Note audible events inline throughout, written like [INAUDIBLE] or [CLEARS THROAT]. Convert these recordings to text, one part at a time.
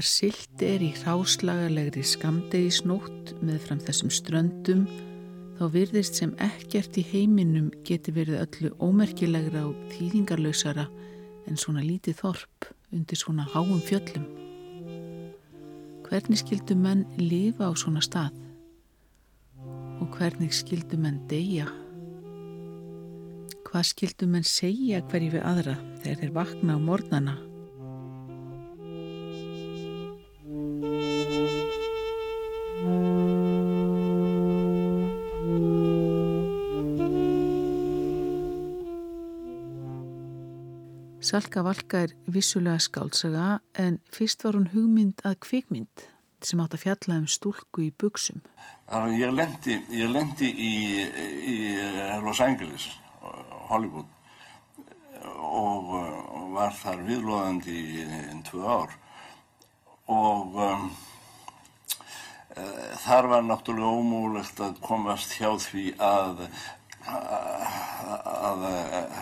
Þegar silt er í hráslagalegri skamdegisnótt með fram þessum ströndum þá virðist sem ekkert í heiminum geti verið öllu ómerkilegra og þýðingarlausara en svona lítið þorp undir svona háum fjöllum. Hvernig skildu menn lifa á svona stað? Og hvernig skildu menn deyja? Hvað skildu menn segja hverju við aðra þegar þeir vakna á mornana? Salka Valka er vissulega skálsaga en fyrst var hún hugmynd að kvikmynd sem átt að fjalla um stúlku í buksum. Ég lendi, ég lendi í, í Los Angeles, Hollywood og var þar viðlóðandi í einn tvö ár og um, uh, þar var náttúrulega ómúlegt að komast hjá því að að, að, að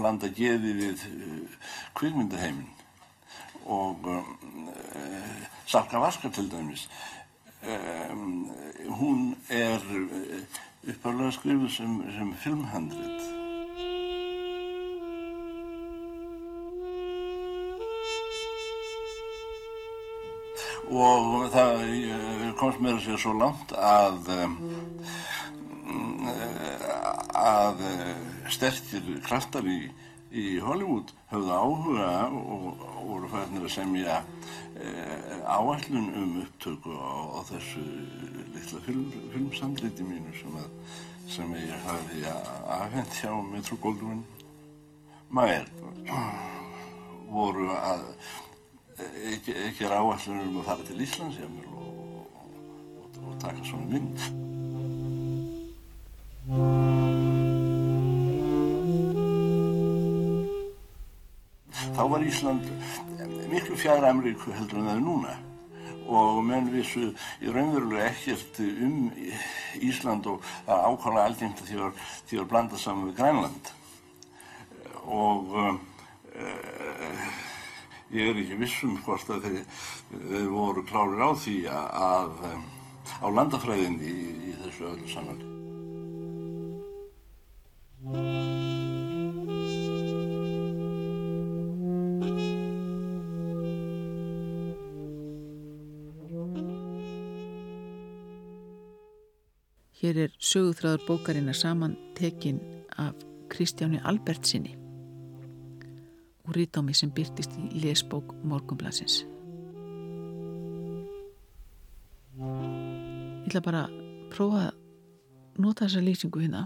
blanda geði við uh, kvikmyndaheimin og uh, Salka Vaska til dæmis. Um, hún er uppálega skrifuð sem, sem filmhandrit. Og það komst mér að segja svo langt að að sterkir kraftar í, í Hollywood höfðu áhuga og voru færðinir að semja eh, áallun um upptöku á, á þessu litla film, filmsandriti mínu sem, að, sem ég hafi aðhend hjá Metro Goldwyn Mayer. [CLEARS THROAT] Voru að ekki, ekki er áallun um að fara til Íslands hjá mér og, og, og taka svona mynd þá var Ísland miklu fjær Ameríku heldur en það er núna. Og menn vissu í raunverulega ekkert um Ísland og það ákvæmlega algengt að því var, því var blandað saman við Grænland. Og uh, ég er ekki vissum hvort að þeir voru klárir á því að, að á landafræðinni í, í þessu öllu saman Hér er sögúþráður bókarina saman tekin af Kristjáni Albertsinni úr rítámi sem byrtist í lesbók Morgunblansins. Ég ætla bara að prófa að nota þessa lýsingu hérna.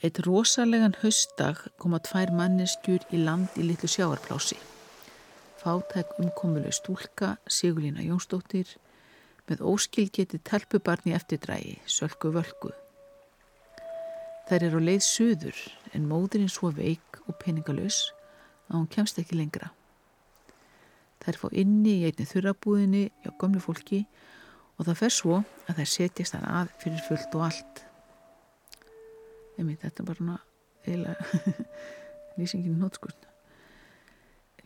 Eitt rosalegan höstdag koma tvær manneskjur í land í litlu sjáarplási. Fátæk umkomuleg stúlka Sigurlína Jónsdóttir með óskilgeti telpubarni eftirdrægi, sölku völku. Þær eru á leið söður en móðurinn svo veik og peningalus að hún kemst ekki lengra. Þær fá inni í einni þurrabúðinni hjá gömlu fólki og það fer svo að þær setjast hann að fyrir fullt og allt. Emi, þetta er bara svona eiginlega [LAUGHS] lýsingin í nótskurnu.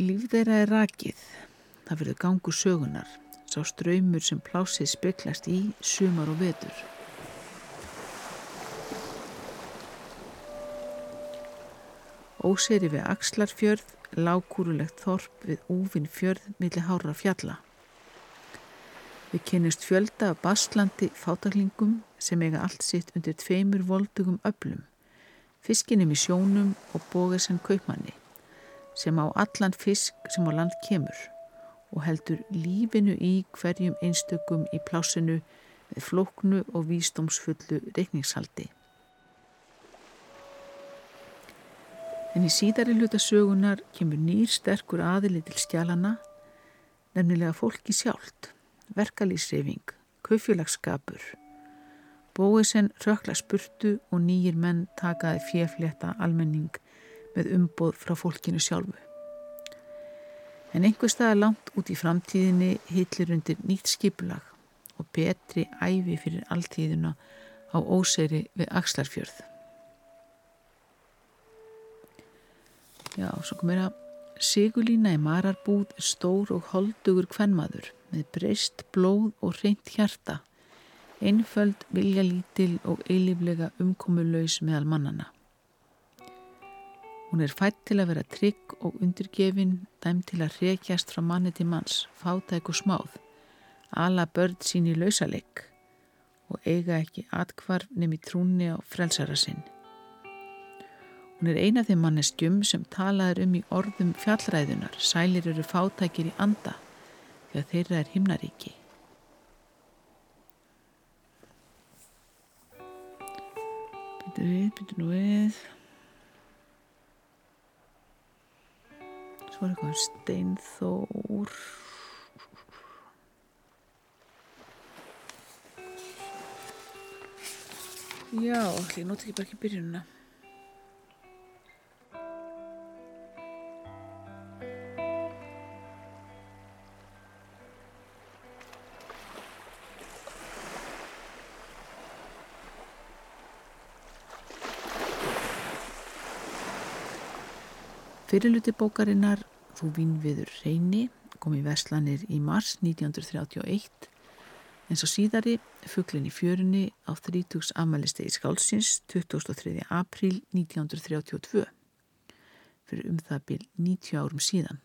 Líf þeirra er rakið. Það verður gangu sögunar sá ströymur sem plásið speklast í sumar og vetur. Óseri við Axlarfjörð, lágkúrulegt þorp við úvinn fjörð millir hára fjalla. Við kynist fjölda af bastlandi fátaklingum sem eiga allt sitt undir tveimur voldugum öblum, fiskinum í sjónum og bóðessan kaupmanni sem á allan fisk sem á land kemur og heldur lífinu í hverjum einstökum í plásinu með flóknu og vísdómsfullu reikningshaldi. En í síðari hluta sögunar kemur nýr sterkur aðili til skjálana, nefnilega fólki sjálft, verkalýsreyfing, kaufélagskapur. Bóisen rökla spurtu og nýjir menn takaði fjefleta almenning með umboð frá fólkinu sjálfu. En einhver staðar langt út í framtíðinni hillir undir nýtt skipulag og betri æfi fyrir alltíðuna á óseri við Axlarfjörð. Já, svo komir að Sigurlína í mararbúð er stór og holdugur kvennmaður með breyst blóð og reynt hjarta, einföld vilja lítil og eiliflega umkomulaus meðal mannana. Hún er fætt til að vera trygg og undirgefin, dæm til að rekjast frá manni til manns, fátæk og smáð, ala börn sín í lausalegg og eiga ekki atkvarf nefn í trúni á frelsara sinn. Hún er eina þeim mannestjum sem talaður um í orðum fjallræðunar, sælir eru fátækir í anda að þeirra er himnaríki. Býtu við, býtu nú við. Svo er eitthvað steinþór. Já, allir, nót ekki bara ekki byrjununa. Fyrirluti bókarinnar Þú vín viður reyni kom í Veslanir í mars 1931 en svo síðari fugglin í fjörunni á 30. amælistegi skálsins 23. apríl 1932 fyrir um það byrj 90 árum síðan.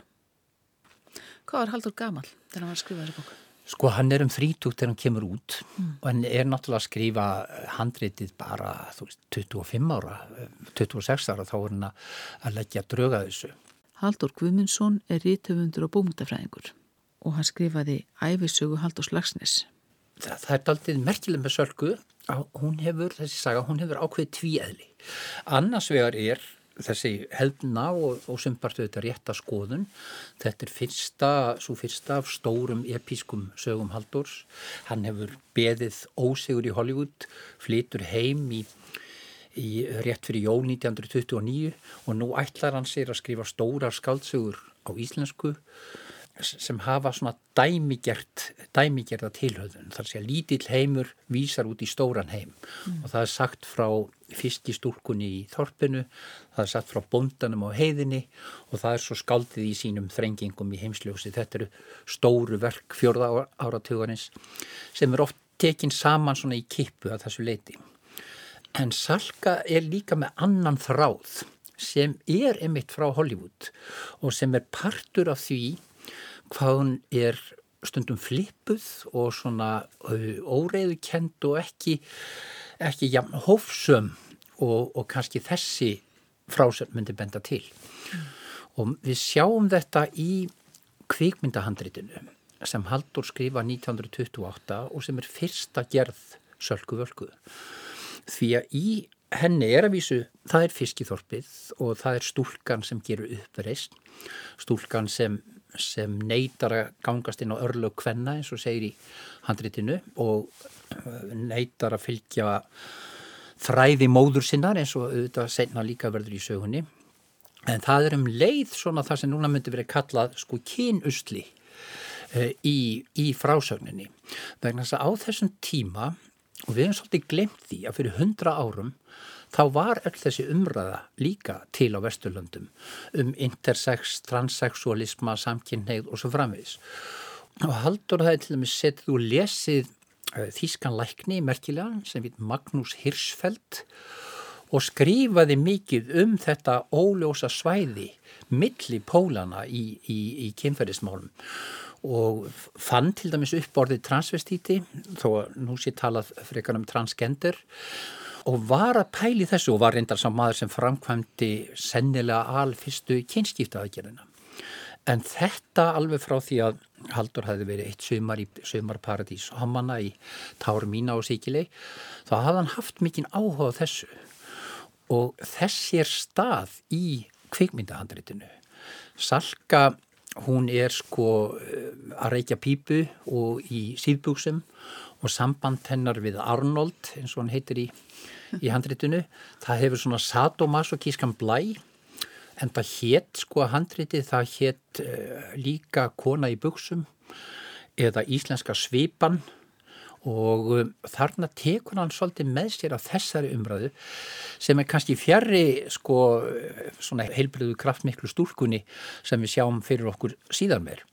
Hvað var Haldur Gamal þegar hann var að skrifa þessu bóku? Sko hann er um 30 þegar hann kemur út mm. og hann er náttúrulega að skrifa handreitið bara veist, 25 ára, 26 ára þá er hann að leggja drauga þessu. Haldur Guðmundsson er rítöfundur og búmundafræðingur og hann skrifaði æfisögu Haldur Slagsnes. Það, það er aldrei merkileg með sölgu að hún hefur, þessi saga, hún hefur ákveðið tvíeðli. Annars vegar er þessi hefna og, og sumpartu þetta rétta skoðun. Þetta er fyrsta, svo fyrsta af stórum episkum sögum Haldurs. Hann hefur beðið ósegur í Hollywood, flytur heim í, í rétt fyrir jól 1929 og nú ætlar hann sér að skrifa stórar skaldsögur á íslensku sem hafa svona dæmigert dæmigerða tilhauðun þar sé að lítill heimur vísar út í stóran heim. Mm. og það er sagt frá fyrst í þorpinu það er sagt frá bondanum á heiðinni og það er svo skaldið í sínum þrengingum í heimsljósi, þetta eru stóru verk fjörða áratugarins sem er oft tekinn saman svona í kippu að þessu leiti en Salka er líka með annan þráð sem er emitt frá Hollywood og sem er partur af því hvað hún er stundum flippuð og svona óreiðukend og ekki, ekki ja, hófsum og, og kannski þessi frásöfn myndi benda til. Mm. Og við sjáum þetta í kvikmyndahandritinu sem Haldur skrifa 1928 og sem er fyrsta gerð Sölku Völku. Því að í henni er að vísu, það er fiskiþorpið og það er stúlkan sem gerur uppreist, stúlkan sem sem neytar að gangast inn á örlög kvenna eins og segir í handritinu og uh, neytar að fylgja þræði móður sinnar eins og auðvitað senna líka verður í sögunni. En það er um leið svona það sem núna myndi verið kallað sko kynusli uh, í, í frásögninni. Vegna þess að á þessum tíma og við hefum svolítið glemt því að fyrir hundra árum þá var öll þessi umræða líka til á Vesturlöndum um intersex, transsexualisma, samkynneið og svo framvegis. Og haldur það til dæmis setið og lesið uh, Þískan lækni merkilega sem heit Magnús Hirschfeld og skrifaði mikið um þetta óljósa svæði milli pólana í, í, í kynferðismálum og fann til dæmis upp orðið transvestíti þó að nú sé talað frekar um transgender og var að pæli þessu og var reyndar sá maður sem framkvæmdi sennilega alfyrstu kynskiptaðagjörina. En þetta alveg frá því að Haldur hefði verið eitt sömar í sömarparadís og hamanna í Táru Mína og Sikilei, þá hafði hann haft mikinn áhuga þessu og þessi er stað í kvikmyndahandritinu. Salka, hún er sko eh, að reykja pípu og í síðbúksum og samband hennar við Arnold, eins og hann heitir í í handritinu. Það hefur svona sadomasokískan blæ en það hétt sko að handriti það hétt uh, líka kona í buksum eða íslenska svipan. Og um, þarna tekur hann svolítið með sér á þessari umræðu sem er kannski fjarrri sko svona heilbriðu kraftmiklu stúlkunni sem við sjáum fyrir okkur síðan meir.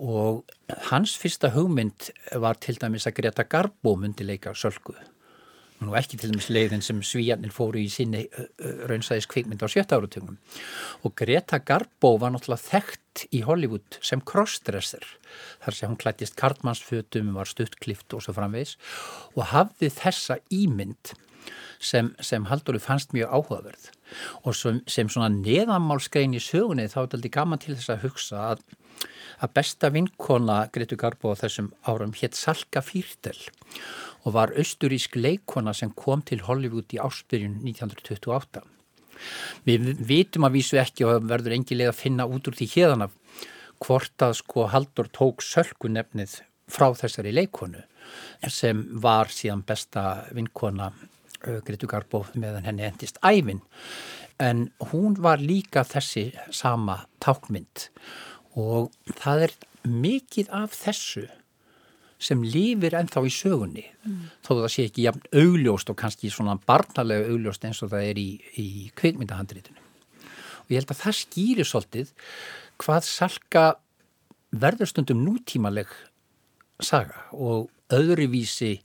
Og hans fyrsta hugmynd var til dæmis að Greta Garbo myndi leika sölku nú ekki til dæmis leiðin sem svíjarnir fóru í sinni raunsæðis kvikmynd á sjötta áratugum og Greta Garbo var náttúrulega þekkt í Hollywood sem crossdresser þar sem hún klættist kartmannsfötum var stuttklift og svo framvegs og hafði þessa ímynd sem, sem Halldóri fannst mjög áhugaverð. Og sem, sem svona neðamálskrein í sögunni þá er þetta gaman til þess að hugsa að að besta vinkona Gretu Garbo á þessum árum hétt Salka Fýrtel og var austurísk leikona sem kom til Hollywood í áspyrjun 1928. Við vitum að vísu ekki og verður engilega að finna út úr því hérðan af hvort að sko Haldur tók sölkunefnið frá þessari leikonu sem var síðan besta vinkona Gretu Garbo meðan henni endist æfin en hún var líka þessi sama tákmynd og það er mikið af þessu sem lifir ennþá í sögunni mm. þó það sé ekki jafn augljóst og kannski svona barnalega augljóst eins og það er í, í kveikmyndahandritinu og ég held að það skýrir svolítið hvað salka verðurstundum nútímaleg saga og öðruvísi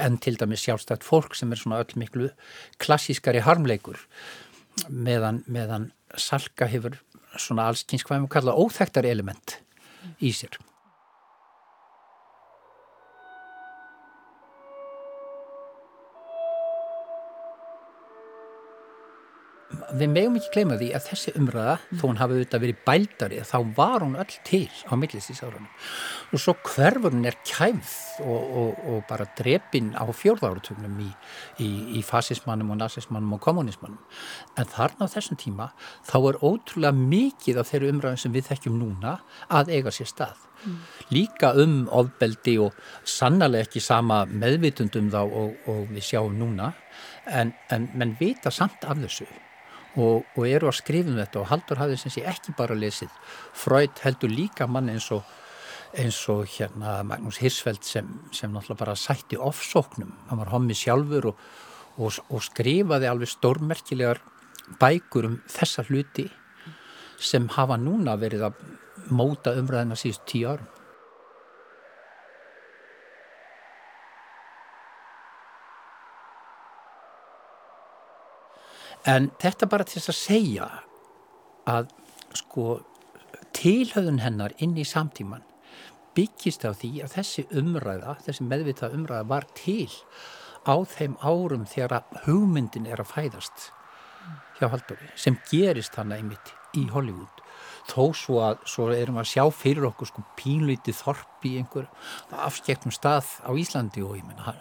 en til dæmis sjálfstætt fólk sem er svona öll miklu klassískari harmleikur meðan, meðan salka hefur svona allskynsk hvað við kalla óþægtar element í sér. Við megum ekki gleyma því að þessi umræða mm. þó hann hafi auðvitað verið bældari þá var hún öll til á millistísárunum og svo hverfur hún er kæfð og, og, og bara drepin á fjórðáratögnum í, í, í fasismannum og nazismannum og kommunismannum en þarna á þessum tíma þá er ótrúlega mikið af þeirru umræðum sem við þekkjum núna að eiga sér stað. Mm. líka um ofbeldi og sannlega ekki sama meðvitundum þá og, og við sjáum núna. En, en menn vita samt af þessu og, og eru að skrifa um þetta. Og Haldur hafði sem sé ekki bara lesið Freud heldur líka mann eins og eins og hérna Magnús Hirsfeld sem, sem náttúrulega bara sætti ofsóknum, hann var hommi sjálfur og, og, og skrifaði alveg stórmerkilegar bækur um þessa hluti sem hafa núna verið að móta umræðina síðust tíu árum En þetta bara til að segja að sko tilhauðun hennar inn í samtíman byggist á því að þessi umræða, þessi meðvitað umræða var til á þeim árum þegar hugmyndin er að fæðast hjá Haldóri sem gerist hana einmitt í Hollywood. Þó svo að svo erum við að sjá fyrir okkur sko pínlítið þorp í einhver afskektum stað á Íslandi og ég menna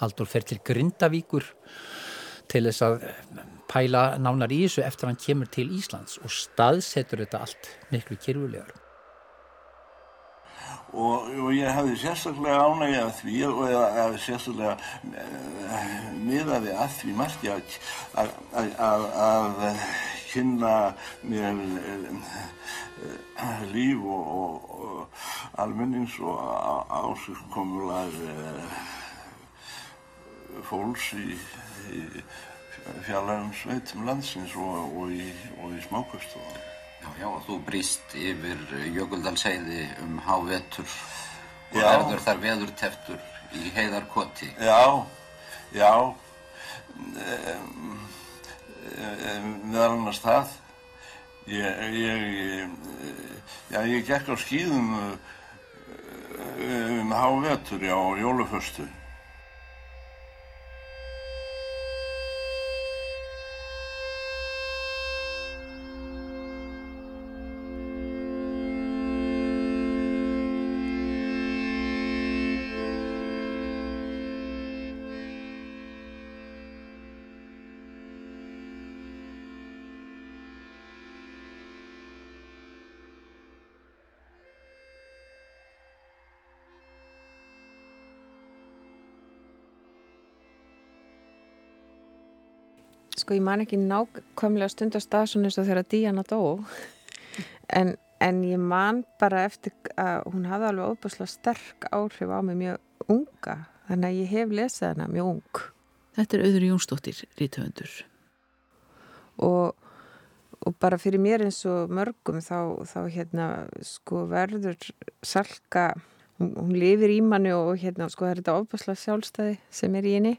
Haldur fer til Grindavíkur til þess að pæla nánar í þessu eftir hann kemur til Íslands og staðsetur þetta allt miklu kyrfulegar. Og, og ég hafði sérstaklega ánægja að því og eða sérstaklega uh, miðaði að því margt ég að, að, að, að kynna mér uh, líf og, og, og almennings og ásökkomulag uh, fólks í, í fjarlægum sveitum landsins og, og í, í smákustu. Já, já, og þú brýst yfir Jökuldalsheiði um hávetur og já. erður þar veðurteftur í heiðarkoti. Já, já, um, um, meðal annars það. Ég, ég, já, ég gekk á skýðum um hávetur, já, jóluföstu. Sko ég man ekki nákvæmlega stundast að svona eins og þegar Díana dó. [LAUGHS] En, en ég man bara eftir að hún hafði alveg óbúslega sterk áhrif á mig mjög unga. Þannig að ég hef lesað hana mjög ung. Þetta er auður Jónsdóttir, rítöfundur. og, og bara fyrir mér eins og mörgum þá, þá hérna sko verður salka hún, hún lifir í manni og hérna sko það er þetta ofbáslega sjálfstæði sem er í henni.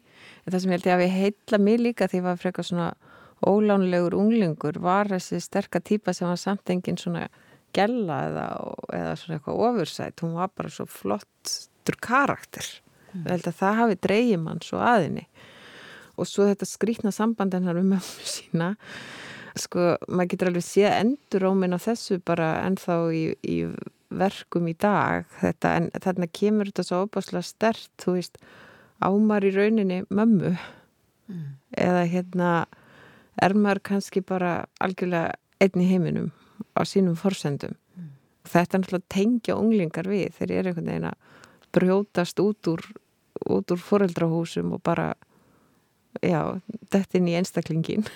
En það sem ég held ég að við heitla mig líka því að ég var frekar svona ólánlegur unglingur var þessi sterka típa sem var samt engin svona gella eða, eða svona eitthvað ofursætt. Hún var bara svo flottur karakter. Mm. held að það hafi dreigið mann svo aðinni og svo þetta skrítna samband hennar um mömmu sína sko, maður getur alveg séð endurómin á þessu bara ennþá í, í verkum í dag þetta, en þarna kemur þetta svo opaslega stert, þú veist ámar í rauninni mömmu mm. eða hérna er maður kannski bara algjörlega einn í heiminum á sínum forsendum mm. þetta er náttúrulega tengja unglingar við þeir eru einhvern veginn að brjótast út úr, úr foreldrahúsum og bara já, þetta inn í einstaklingin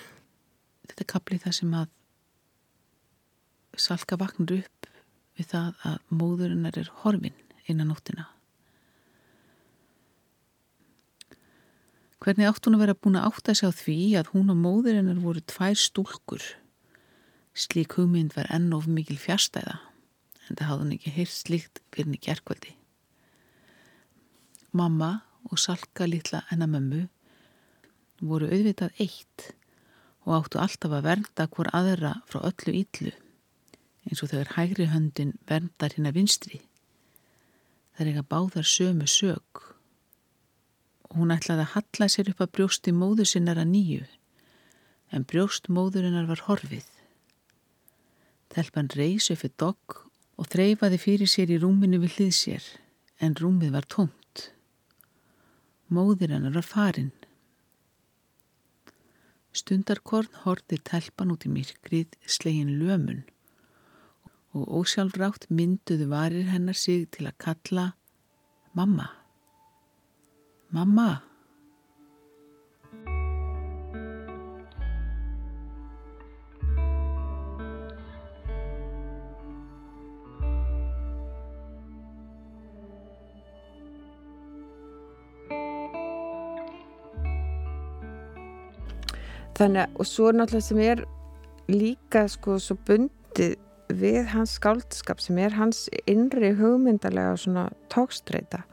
Þetta er kaplið það sem að salka vaknur upp við það að móðurinnar er horfin innan nóttina. Hvernig átt hún að vera búin að átta sig á því að hún og móðurinnar voru tvær stúlkur? Slík hugmynd var enn of mikil fjárstæða en það hafði hún ekki heyrt slíkt fyrir henni gerkvöldi Mamma og salka litla ennamömmu voru auðvitað eitt og áttu alltaf að vernda hver aðra frá öllu íllu eins og þegar hægri höndin verndar hérna vinstri. Það er eitthvað báðar sömu sög hún ætlaði að halla sér upp að brjósti móður sinnar að nýju en brjóst móðurinnar var horfið. Telpan reysi fyrir dogg og þreyfaði fyrir sér í rúminu við hlið sér en rúmið var tómt. Móðurinnar var farinn Stundarkorn horfið telpan út í myrkrið slegin lömun og ósjálfrátt mynduðu varir hennar sig til að kalla Mamma. Mamma. Þannig að, og svo náttúrulega sem er líka sko svo bundið við hans skáldskap sem er hans innri hugmyndalega svona tókstreita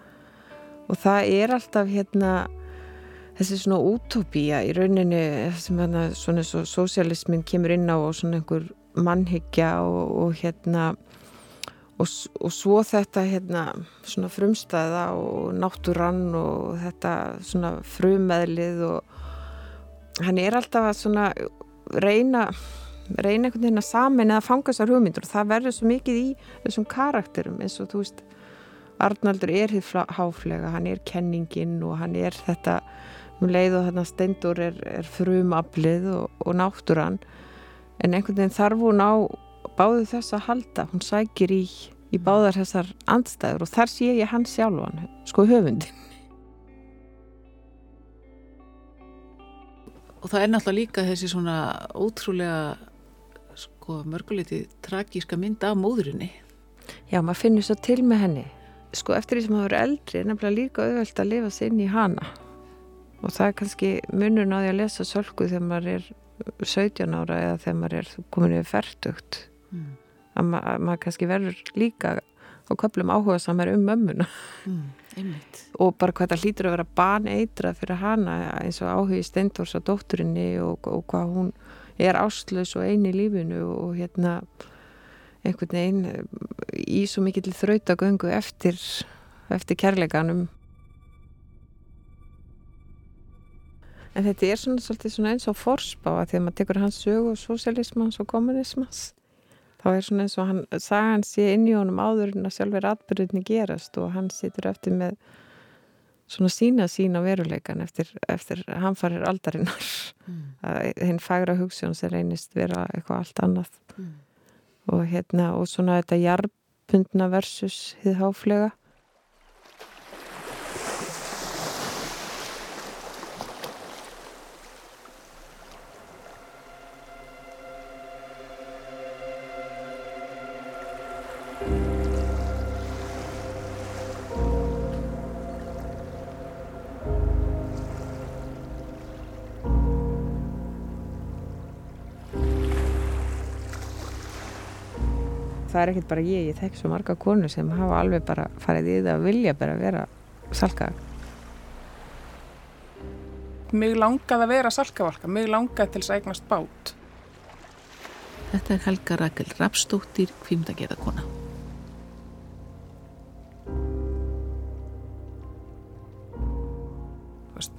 og það er alltaf hérna þessi svona útópía í rauninni sem hérna svona svo sósialismin kemur inn á og svona einhver mannhyggja og, og hérna og, og svo þetta hérna svona frumstæða og náttúrann og þetta svona frumeðlið og hann er alltaf að svona reyna reyna einhvern veginn að samin eða fanga þessar hugmyndur og það verður svo mikið í þessum karakterum eins og þú veist Arnaldur er hér háflega hann er kenningin og hann er þetta um leið og þarna stendur er, er frumablið og, og náttúran. En einhvern veginn þarf hún á báðu þess að halda. Hún sækir í, í báðar þessar andstæður og þar sé ég hann sjálfan sko höfundin og það er náttúrulega líka þessi svona ótrúlega sko mörguleiti tragíska mynda af móðurinni Já, maður finnur svo til með henni sko eftir því sem maður er eldri er nefnilega líka auðvelt að lifa sér inn í hana og það er kannski munur náði að lesa sölku þegar maður er 17 ára eða þegar maður er komin yfir færtugt mm. að, ma að maður kannski verður líka á köplum áhuga samar um mömmuna mm. Einmitt. og bara hvað það hlýtur að vera baneitra fyrir hana eins og áhugi Steindors á dótturinni og, og hvað hún er áslös og eini lífinu og hérna einhvern veginn í svo mikill þrautagöngu eftir, eftir kærleikanum. En þetta er svona, svona eins og forspá að því að maður tekur hans sögu og sosialismans og kommunismans þá er svona eins og hann sagan sé inn í honum áður en að sjálfur atbyrðinni gerast og hann situr eftir með svona sína sína veruleikan eftir, eftir hann farir aldarinnar mm. [LAUGHS] hinn fagra hugsun sem reynist vera eitthvað allt annað mm. og hérna og svona þetta jarpundna versus hið það er ekkert bara ég, ég þekk svo marga konu sem hafa alveg bara farið í það að vilja bara vera salka Mig langaði að vera salkavalka, mig langaði til þess að eignast bát. Þetta er Helga Rakel Rapstóttir, kvímdagerðakona.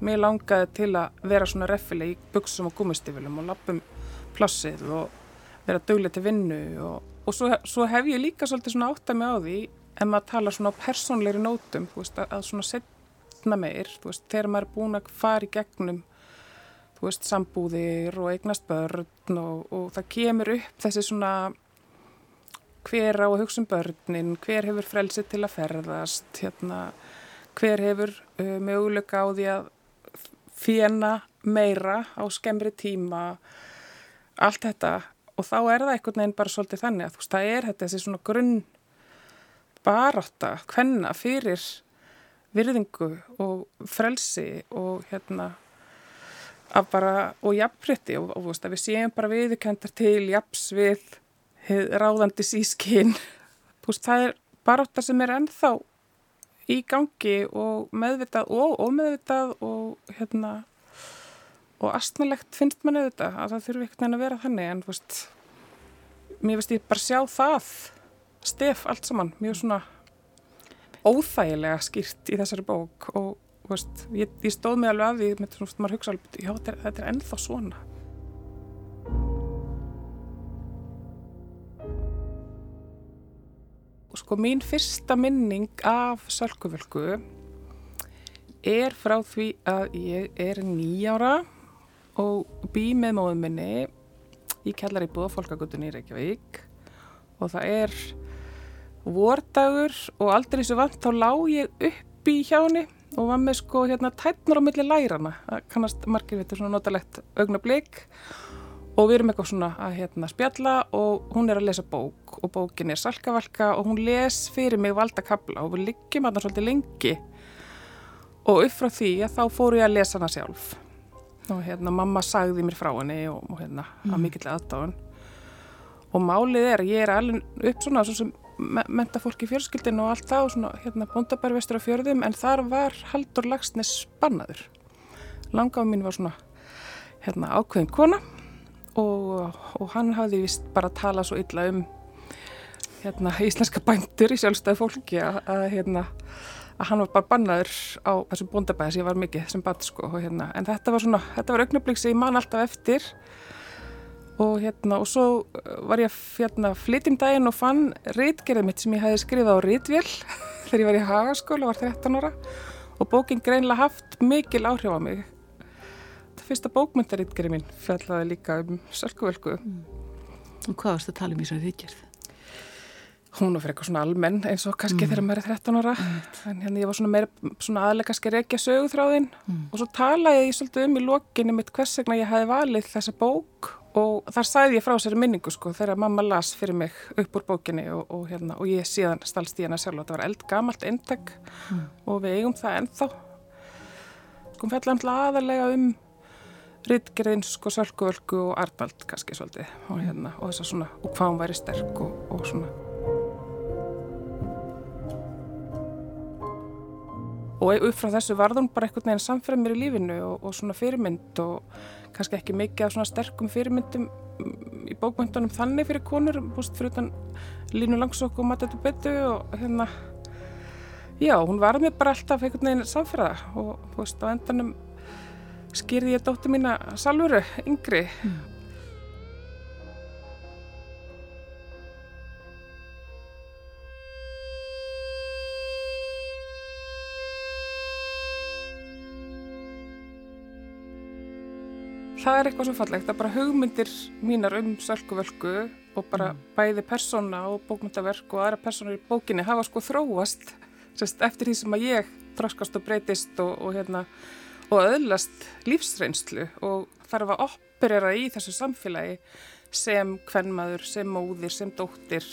Mér langaði til að vera svona reffileg í buksum og gúmistifilum og lappum plássið og vera dögleg til vinnu og, og svo, svo hef ég líka svolítið svona átt að mig á því en maður tala svona á persónleiri nótum, veist, að, að svona setna meir, veist, þegar maður er búin að fara í gegnum, veist, sambúðir og eignast börn og, og það kemur upp þessi svona hver á að hugsa um börnin, hver hefur frelsið til að ferðast, hérna, hver hefur uh, möguleika á því að fjena meira á skemmri tíma, allt þetta og þá er það einhvern veginn bara svolítið þannig að þú veist, það er þetta þessi svona grunn barátta, hvenna fyrir virðingu og frelsi og hérna að bara, og jafnfritti og, og, og veist, við séum bara viðkendar til jafns við ráðandi sískinn þú veist, það er barátta sem er ennþá í gangi og meðvitað og ómeðvitað og hérna og astnalegt finnst mann auðvitað að það þurfi ekkert neina að vera þannig en veist, mér veist ég bara sjá það stef allt saman mjög svona óþægilega skýrt í þessari bók og veist, ég, ég stóð mig alveg að því með svona, maður hugsa alveg, já þetta er, þetta er ennþá svona. Og sko mín fyrsta minning af sölkuvölku er frá því að ég er nýjára og bý með móðum minni í kellar í búðafólkagutunni í Reykjavík. Og það er vordagur og aldrei svo vant þá lág ég upp í hjáni og var með sko hérna tætnar á milli lærana kannast margir þetta svona notalegt augnablík og við erum eitthvað svona að hérna spjalla og hún er að lesa bók og bókin er salkavalka og hún les fyrir mig valda kabla og við liggjum að það svolítið lengi. Og upp frá því að þá fóru ég að lesa hana sjálf og hérna mamma sagði mér frá henni og, og hérna mm. að mikill aðdáðan og málið er ég er alveg upp svona svo sem menta fólk í fjörskildinu og allt það og svona hérna bóndabærvestur á fjörðum en þar var Haldur Lagsnes spannaður langáð mín var svona hérna ákveðin kona og, og hann hafði vist bara tala svo illa um hérna íslenska bændur í sjálfstæði fólki að hérna að hann var bara bannaður á þessum bóndabæði sem ég var mikið sem badd sko og, hérna. en þetta var svona, þetta var augnablík sem ég man alltaf eftir og hérna og svo var ég hérna flytjum daginn og fann rítgerðið mitt sem ég hefði skrifað á rítvél [LAUGHS] þegar ég var í hagaskóla var 13 ára og bókinn greinlega haft mikil áhrif á mig það fyrsta bókmyndarítgerðið mín fjallaði líka um sölkuvölku mm. Og hvað varst að tala um í þessari rítgerð? Hún var fyrir eitthvað svona almenn eins og kannski mm. þegar maður er 13 ára mm. en hérna ég var svona meira svona aðlega kannski reykja sögúþráðinn mm. og svo talaði ég svolítið um í lokinu mitt hvers vegna ég hefði valið þessa bók og þar sæði ég frá sér minningu sko þegar mamma las fyrir mig upp úr bókinni og, og, hérna, og ég síðan stalst í hana sjálf og þetta var eldgamalt eintak mm. og við eigum það ennþá sko fjallan aðalega um Ritgerðin, sko, Sölkuvölku og Arnald kannski svolítið og, hérna, og, svona, og hvað hún væri sterk og, og svona og upp frá þessu varðum bara einhvern veginn samfæra mér í lífinu og, og svona fyrirmynd og kannski ekki mikið af svona sterkum fyrirmyndum í bókmyndunum þannig fyrir konur, búst fyrir utan Línu Langsók og Matatu Betu og hérna já, hún var mér bara alltaf einhvern veginn samfæra og búst á endanum skýrði ég dóttu mína Salvuru, yngri mm. Það er eitthvað svo fallegt að bara hugmyndir mínar um sölkuvölku og bara mm. bæði persóna og bókmyndaverk og aðra persónar í bókinni hafa sko þróast sérst, eftir því sem að ég þraskast og breytist og, og, hérna, og öðlast lífsreynslu og þarf að operera í þessu samfélagi sem kvennmaður, sem móðir, sem dóttir,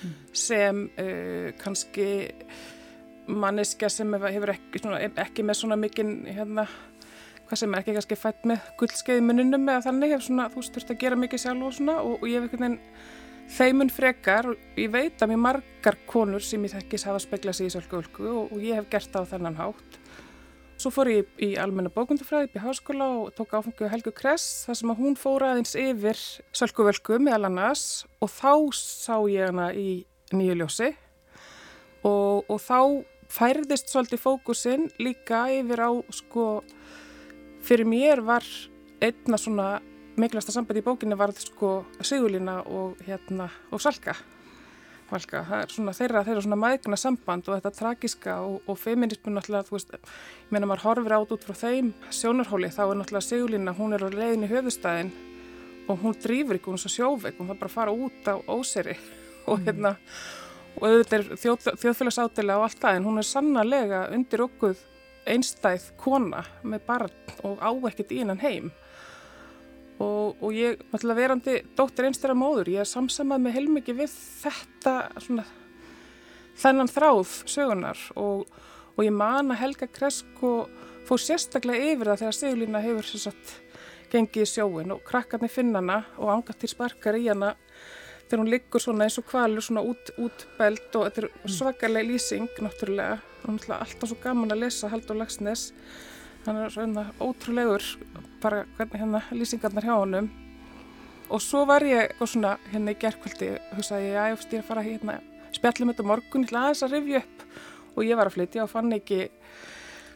mm. sem uh, kannski manniska sem hefur ekki, svona, ekki með svona mikinn hérna hvað sem er ekki kannski fætt með guldskeiði mununum eða þannig hef svona, þú þurft að gera mikið sjálf og svona og, og ég hef einhvern veginn þeimun frekar, ég veit að mér margar konur sem ég þekkis hafa speglað sér í sölguvölku og, og ég hef gert það á þennan hátt. Svo fór ég í almenna bókundufræði upp í háskóla og tók áfengu Helgu Kress þar sem að hún fór aðeins yfir sölguvölku meðal annars og þá sá ég hana í nýju ljósi og, og þá færðist svolítið fókusin líka yfir á sko, fyrir mér var einna svona mikilvægsta sambandi í bókinni var sko Sigurlína og hérna og Salka Valka. það er svona þeirra, þeirra svona maðgna samband og þetta tragiska og, og feminismun náttúrulega, þú veist, ég meina maður horfir át út frá þeim sjónarhóli, þá er náttúrulega Sigurlína, hún er á leiðin í höfustæðin og hún drýfur ekki, hún er svo sjóveik hún þarf bara að fara út á óseri og mm. hérna, og auðvitað er þjóð, þjóðfélagsátilega og allt það en hún er sannarlega undir okkuð einstæð kona með barn og á ekkert í hennan heim. Og, og ég, náttúrulega verandi dóttir einstæra móður, ég samsamað með heilmikið við þetta svona þennan þráð sögunar og, og ég man að Helga Kresko fór sérstaklega yfir það þegar Sigurlína hefur sagt, gengið í sjóin og krakkarnir finna hana og ángat til sparkar í hana þegar hún liggur svona eins og kvalur svona út, út belt og þetta er svakalega lýsing náttúrulega, hún er alltaf svo gaman að lesa Haldur Lagsnes hann er svona ótrúlegur bara hvernig hérna lýsingarnar hjá honum. Og svo var ég svona hérna í gerðkvöldi hugsaði ég að ég er að fara hérna spjallum þetta morgun, ég ætla aðeins að rifja upp. Og ég var að flytja og fann ekki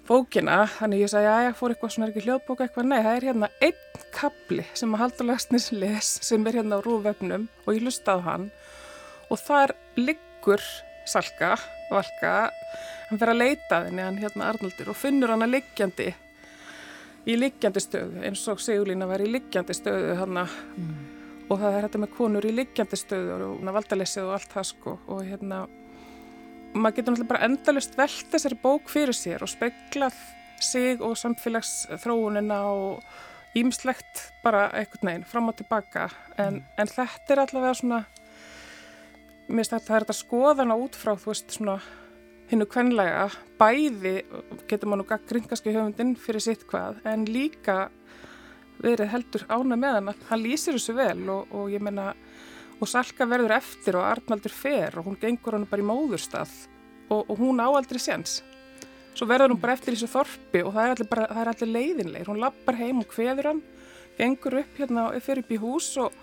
bókina, þannig ég sagði að ég fór eitthvað svona ekki hljóðbóka eitthvað, nei það er hérna einn kapli sem að Haldur Lagsnes les sem er hérna á rúvefnum og ég lusta á hann. Og þar liggur Salka, Valka hann fer að leita þenni hann hérna Arnaldur og finnur hann að liggjandi í liggjandi stöðu eins og Sigurlína var í liggjandi stöðu hann mm. og það er þetta með konur í liggjandi stöðu og valdalessið og allt það sko. Og hérna maður getur náttúrulega bara endalust velt þessari bók fyrir sér og speklað sig og samfélagsþróunina og ímslegt bara einhvern veginn fram og tilbaka. En, mm. en þetta er allavega svona mér finnst þetta að það er þetta skoðana út frá þú veist svona hinnu kvenlega. Bæði getur maður nú gaggrind kannski höfundinn fyrir sitt hvað en líka verið heldur ána með hann hann lýsir þessu vel og, og ég menna og Salka verður eftir og Arnaldur fer og hún gengur hann bara í móðurstað. Og, og hún áaldri séns. Svo verður hún bara eftir þessu þorpi og það er allir, bara, það er allir leiðinleir hún lappar heim og hveður hann gengur upp hérna og fyrir upp í hús og,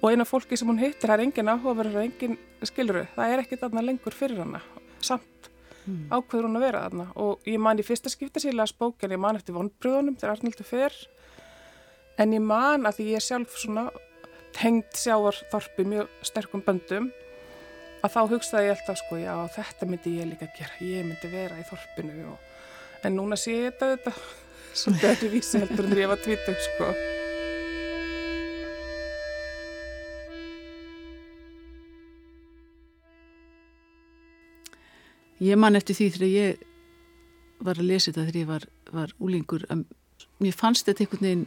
og eina fólki sem hún hittir það er engin áhugaverður og engin skiluru það er ekkit aðna lengur fyrir hana. Samt mm. ákveður hún að vera aðna og ég man í fyrsta skipta sér las bók en ég man eftir vonbröðunum þegar Arnaldur fer. En ég man að því ég sjálf svona tengt sjáarþorpi mjög sterkum böndum að þá hugsaði ég alltaf sko já þetta myndi ég líka gera. Ég myndi vera í þorpinu og, en núna sé ég þetta þetta [LAUGHS] svolítið ekki vísi heldur en ég var tvítug sko. Ég man eftir því þegar ég var að lesa þetta þegar ég var, var úlingur mér fannst þetta einhvern veginn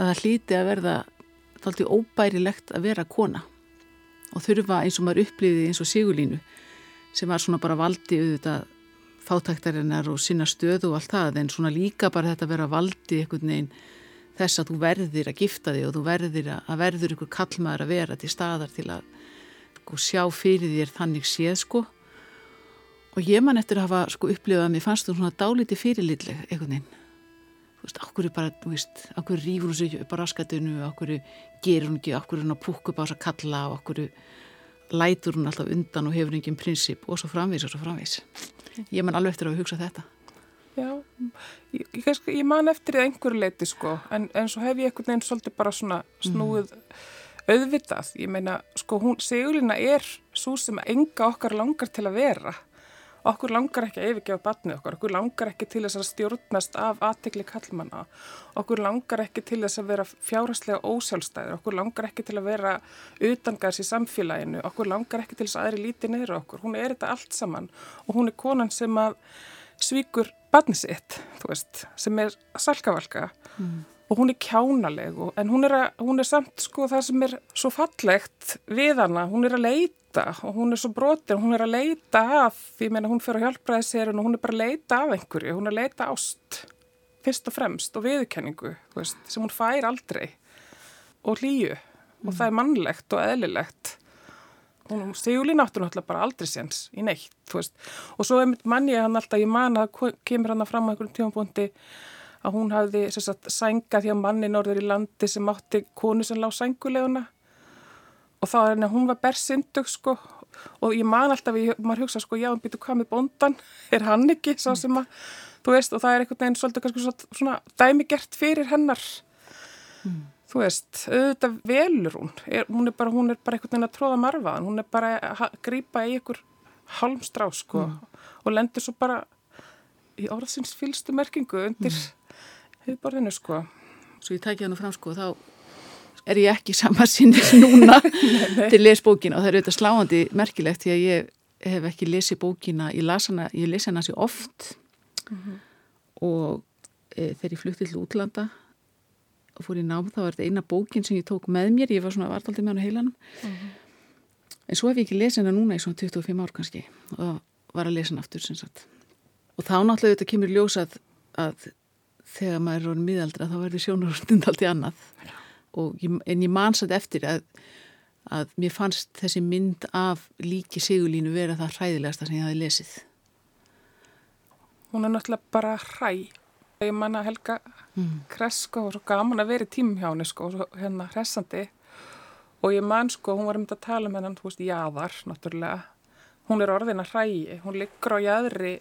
að það hlíti að verða þátti óbærilegt að vera kona og þurfa eins og maður upplýði eins og Sigurlínu sem var svona bara valdi auðvitað fátæktarinnar og sinna stöðu og allt það en svona líka bara þetta að vera valdi einhvern veginn þess að þú verðir að gifta þig og þú verðir að, að verður einhver kallmaður að vera til staðar til að sko, sjá fyrir þér þannig séð sko. Og ég man eftir að hafa sko upplifað að mér fannst þú svona dáliti fyrirlitleg einhvern veginn okkur er bara, þú veist, okkur rífur hún sig upp á raskatunu, okkur gerur hún ekki okkur er hún að púka upp á þess að kalla okkur lætur hún alltaf undan og hefur enginn prinsip? Og svo framvís og svo framvís ég man alveg eftir að hugsa þetta. Já, ég, ég, ég man eftir í einhverju leiti sko. En, en svo hef ég einhvern veginn svolítið bara svona snúið mm. auðvitað, ég meina sko hún, Sigurlina er svo sem enga okkar langar til að vera okkur langar ekki að yfirgefa batnið okkar, okkur langar ekki til þess að stjórnast af aðtegli kallmanna, okkur langar ekki til þess að vera fjárhastlega ósjálfstæðir, okkur langar ekki til að vera utangars í samfélaginu, okkur langar ekki til þess að aðri líti neyru okkur, hún er þetta allt saman og hún er konan sem að svíkur batnið sitt, þú veist, sem er salkavalka mm. og hún er kjánaleg en hún er, að, hún er samt sko það sem er svo fallegt við hana, hún er að leita leita. Og hún er svo brotin, hún er að leita af, ég meina hún fyrir að hjálpa þessi og hún er bara að leita af einhverju, hún er að leita ást fyrst og fremst og viðkenningu veist, sem hún fær aldrei. Og hlýju. Mm. og það er mannlegt og eðlilegt. Hún áttur náttúrulega bara aldrei séns í neitt, þú veist, og svo mann ég hann alltaf, ég man að kemur hann fram á einhverjum tímapunkti að hún hafði sagt, sænga því að manni norður í landi sem átti konu sem lág sænguleguna og þá er hún var bersindug sko og ég man alltaf, ég, maður hugsa sko, já, hann býtu hvað með bondan, er hann ekki svo sem að, þú veist, og það er einhvern veginn svolítið kannski svona, dæmigert fyrir hennar mm. þú veist, auðvitað velur hún er, hún er bara, hún er bara einhvern veginn að tróða marfaðan, hún er bara að grípa í einhver halmstrá sko mm. og lendur svo bara í orðsins fylstu merkingu undir mm. hefðborðinu sko Svo ég tækja hann fram sko, þá er ég ekki sama sinni [LAUGHS] núna? Til að lesa bókina og það er auðvitað sláandi merkilegt því að ég hef ekki lesið bókina, ég las hana, hana sér oft. Mm -hmm. og e, þegar ég flutti til útlanda og fór í nám þá var þetta eina bókin sem ég tók með mér, ég var svona vartaldið með hana heilanum. Mm -hmm. en svo hef ég ekki lesið hana núna í svona 25 ár kannski og var að lesa hana aftur sem sagt. Og þá náttúrulega þetta kemur ljósað að þegar maður er orðin miðaldra þá verður sjónarstund allt í annað. Já ég, en ég mansaði eftir að, að mér fannst þessi mynd af líki sigulínu vera það hræðilegasta sem ég hafi lesið. Hún er náttúrulega bara hræ. Ég manna Helga mm. Kresko og svo gaman að vera í tímum hjá henni sko, hérna hressandi og ég man sko, hún var um þetta að tala með hann, þú veist, jáðar náttúrulega. Hún er orðin að hræi, hún liggur á jáðri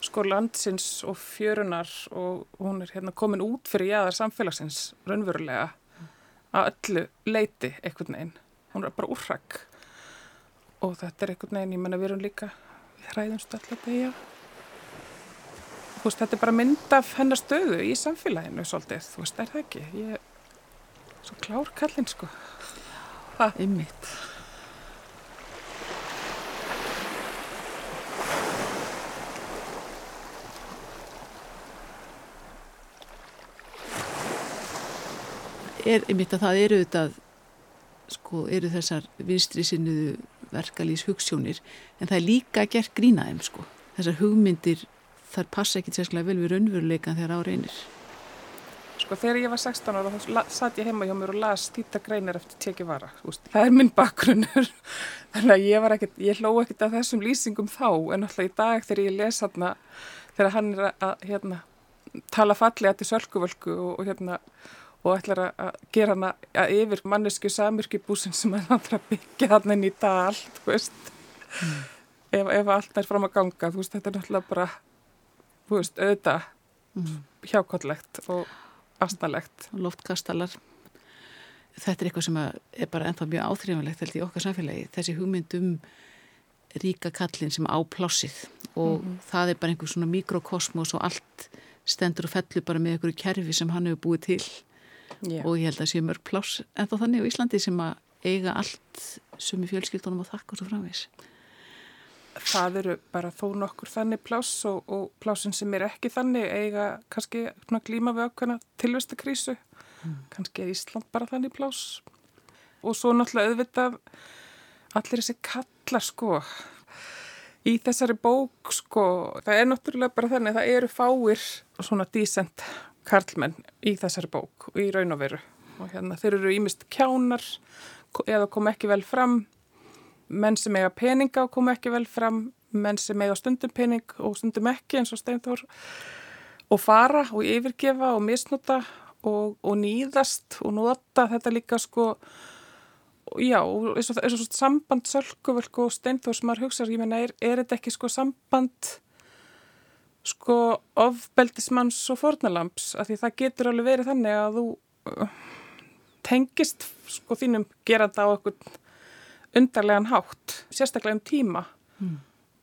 sko landsins og fjörunar og hún er hérna komin út fyrir jáðar samfélagsins raunverulega að öllu leiti einhvern veginn. Hún er bara úrrak og þetta er einhvern veginn, ég menna við erum líka við hræðumst alltaf veist, þetta er bara mynd af hennar stöðu í samfélaginu svolítið, þú veist, er það ekki? Ég er svo klár kallinn, sko. Það er mitt. Er einmitt að það eru þetta sko, eru þessar vinstri sinniðu verkalýs hugssjónir en það er líka gert grínaðum sko. þessar hugmyndir þar passa ekki sérstaklega vel við raunveruleikan þegar á reynir. Sko þegar ég var 16 ára þá satt ég heima hjá mér og las týta greinir eftir teki vara það er minn bakgrunnur. [LAUGHS] Þannig að ég var ekkert, ég hló ekkert af þessum lýsingum þá en alltaf í dag þegar ég les hann þegar hann er að hérna, tala fallega til sölkuvölku og, og hérna og ætlar að gera hana að yfir mannesku samirkibúsin sem er alltaf að byggja hann inn í dal veist mm. ef, ef allt er fram að ganga veist þetta er náttúrulega bara veist auða mm. hjákottlegt og astanlegt Loftkastalar þetta er eitthvað sem er bara ennþá mjög áþrifanlegt held í okkar samfélagi þessi hugmyndum ríka kallin sem á plássið og mm. það er bara einhver svona mikrokosmos og allt stendur og fellur bara með einhverju kerfi sem hann hefur búið til yeah. og ég held að sé mörg pláss en þá þannig á Íslandi sem að eiga allt sumi fjölskyldunum og þakk og svo framvegs. Það eru bara þó nokkur þannig pláss og, og plássin sem er ekki þannig eiga kannski klíma við ákveðna tilvistakrísu, mm. kannski er Ísland bara þannig pláss og svo náttúrulega auðvitað allir þessi kallar sko í þessari bók sko það er náttúrulega bara þannig að það eru fáir svona dísent karlmenn í þessari bók og í raun og veru. Og hérna þeir eru ímist kjánar eða kom ekki vel fram. Menn sem eiga peninga og kom ekki vel fram. Menn sem eiga stundum pening og stundum ekki eins og steinþór. Og fara og yfirgefa og misnúta og, og nýðast og nota þetta líka sko. Já, eins og, eins og samband sölkuvölku og steinþór sem maður hugsa, ég menna, er, er þetta ekki sko samband sko ofbeldismanns og fornalamps af því það getur alveg verið þannig að þú uh, tengist sko þínum geranda á eitthvað undarlegan hátt, sérstaklega um tíma mm.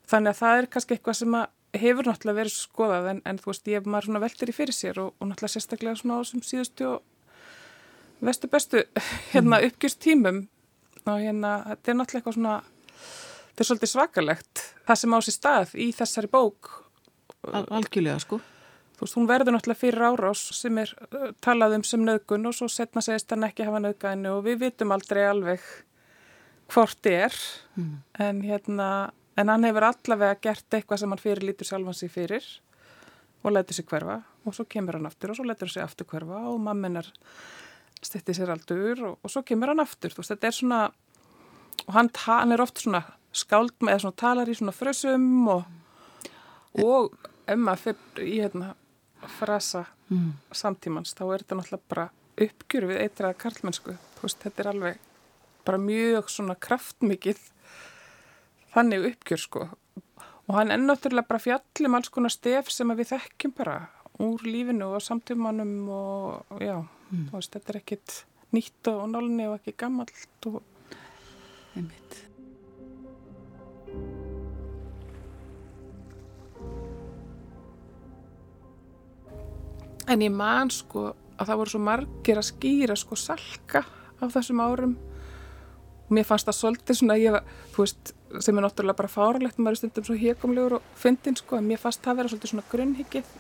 þannig að það er kannski eitthvað sem hefur náttúrulega verið skoðað en, en þú veist ég maður svona veldir í fyrir sér og, og náttúrulega sérstaklega svona á þessum síðustu og vestu bestu [LAUGHS] hérna mm. uppgjurst tímum og hérna þetta er náttúrulega eitthvað svona þetta er svolítið svakalegt það sem á sér stað í þessari bók Al algjörlega sko. Þú veist, hún verður náttúrulega fyrir árás sem er talað um sem nögun og svo setna segist hann ekki hafa nögaðinu og við vitum aldrei alveg hvort er mm. en hérna, en hann hefur allavega gert eitthvað sem hann fyrir lítur sjálfan sig fyrir og letur sig hverfa og svo kemur hann aftur og svo letur hann sig aftur hverfa og mamminar styrti sér aldur og, og svo kemur hann aftur, þú veist, þetta er svona og hann, hann er oft svona skáld með eða svona talar í svona frösum og, og maður fyrir í hérna frasa mm. samtímans þá er þetta náttúrulega bara uppgjur við eitraða karlmennsku veist, þetta er alveg bara mjög svona kraftmikið þannig uppgjur sko og hann er náttúrulega bara fjallum alls konar stef sem við þekkjum bara úr lífinu og samtímanum og já, mm. veist, þetta er ekkit nýtt og nálni og ekki gammalt og einmitt En ég man sko að það voru svo margir að skýra sko salka á þessum árum og mér fannst það svolítið svona ég, veist, sem er náttúrulega bara fáralegt maður er stundum svo hekumlegur og fyndin sko en mér fannst það vera svolítið svona grunnhyggið